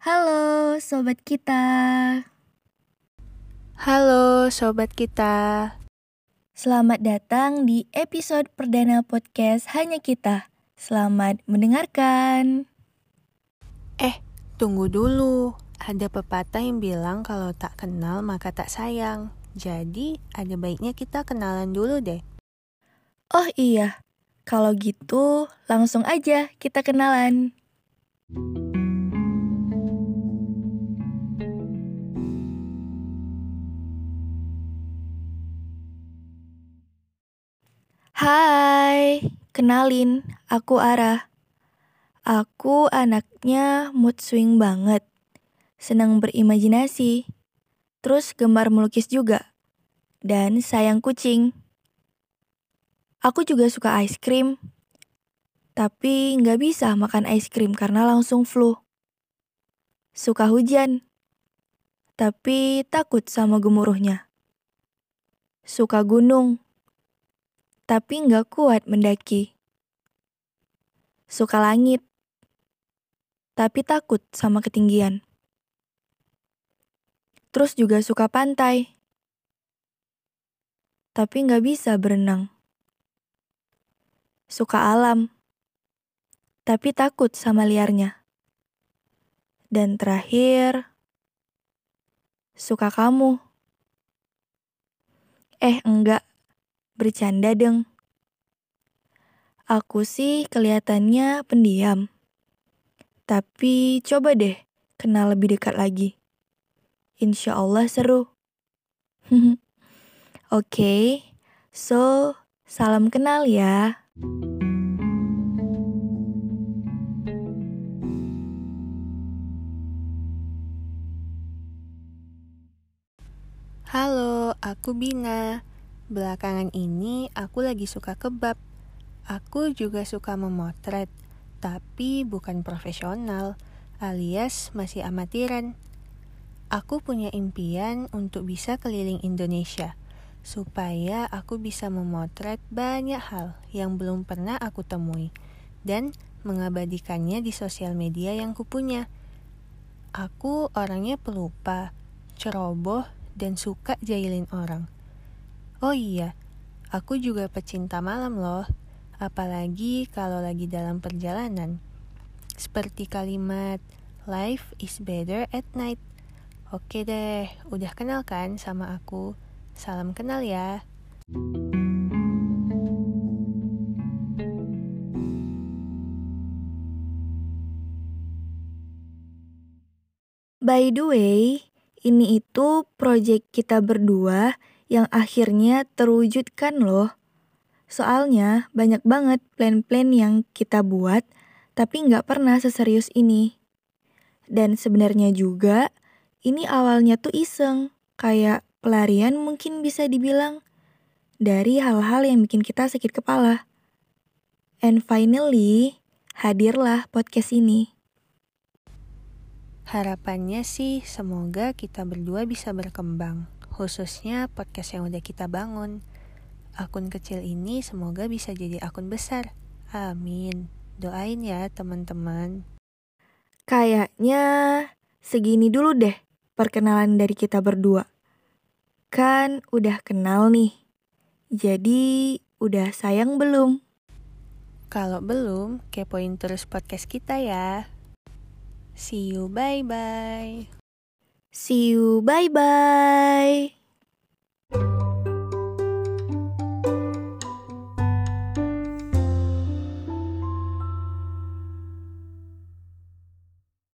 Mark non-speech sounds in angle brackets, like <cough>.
Halo sobat kita. Halo sobat kita. Selamat datang di episode perdana podcast Hanya Kita. Selamat mendengarkan. Eh, tunggu dulu. Ada pepatah yang bilang kalau tak kenal maka tak sayang. Jadi, ada baiknya kita kenalan dulu deh. Oh iya, kalau gitu langsung aja kita kenalan. Hai, kenalin, aku Ara. Aku anaknya mood swing banget. Senang berimajinasi. Terus gemar melukis juga. Dan sayang kucing. Aku juga suka ice cream. Tapi nggak bisa makan ice cream karena langsung flu. Suka hujan. Tapi takut sama gemuruhnya. Suka gunung tapi nggak kuat mendaki. Suka langit, tapi takut sama ketinggian. Terus juga suka pantai, tapi nggak bisa berenang. Suka alam, tapi takut sama liarnya. Dan terakhir, suka kamu. Eh, enggak bercanda deng. Aku sih kelihatannya pendiam. Tapi coba deh kenal lebih dekat lagi. Insya Allah seru. <laughs> Oke, okay, so salam kenal ya. Halo, aku Bina. Belakangan ini aku lagi suka kebab. Aku juga suka memotret, tapi bukan profesional, alias masih amatiran. Aku punya impian untuk bisa keliling Indonesia, supaya aku bisa memotret banyak hal yang belum pernah aku temui, dan mengabadikannya di sosial media yang kupunya. Aku orangnya pelupa, ceroboh, dan suka jahilin orang Oh iya, aku juga pecinta malam loh, apalagi kalau lagi dalam perjalanan. Seperti kalimat life is better at night. Oke deh, udah kenal kan sama aku? Salam kenal ya. By the way, ini itu project kita berdua yang akhirnya terwujudkan loh. Soalnya banyak banget plan-plan yang kita buat, tapi nggak pernah seserius ini. Dan sebenarnya juga, ini awalnya tuh iseng, kayak pelarian mungkin bisa dibilang, dari hal-hal yang bikin kita sakit kepala. And finally, hadirlah podcast ini. Harapannya sih semoga kita berdua bisa berkembang khususnya podcast yang udah kita bangun. Akun kecil ini semoga bisa jadi akun besar. Amin. Doain ya teman-teman. Kayaknya segini dulu deh perkenalan dari kita berdua. Kan udah kenal nih. Jadi udah sayang belum? Kalau belum, kepoin terus podcast kita ya. See you, bye-bye. See you, bye bye.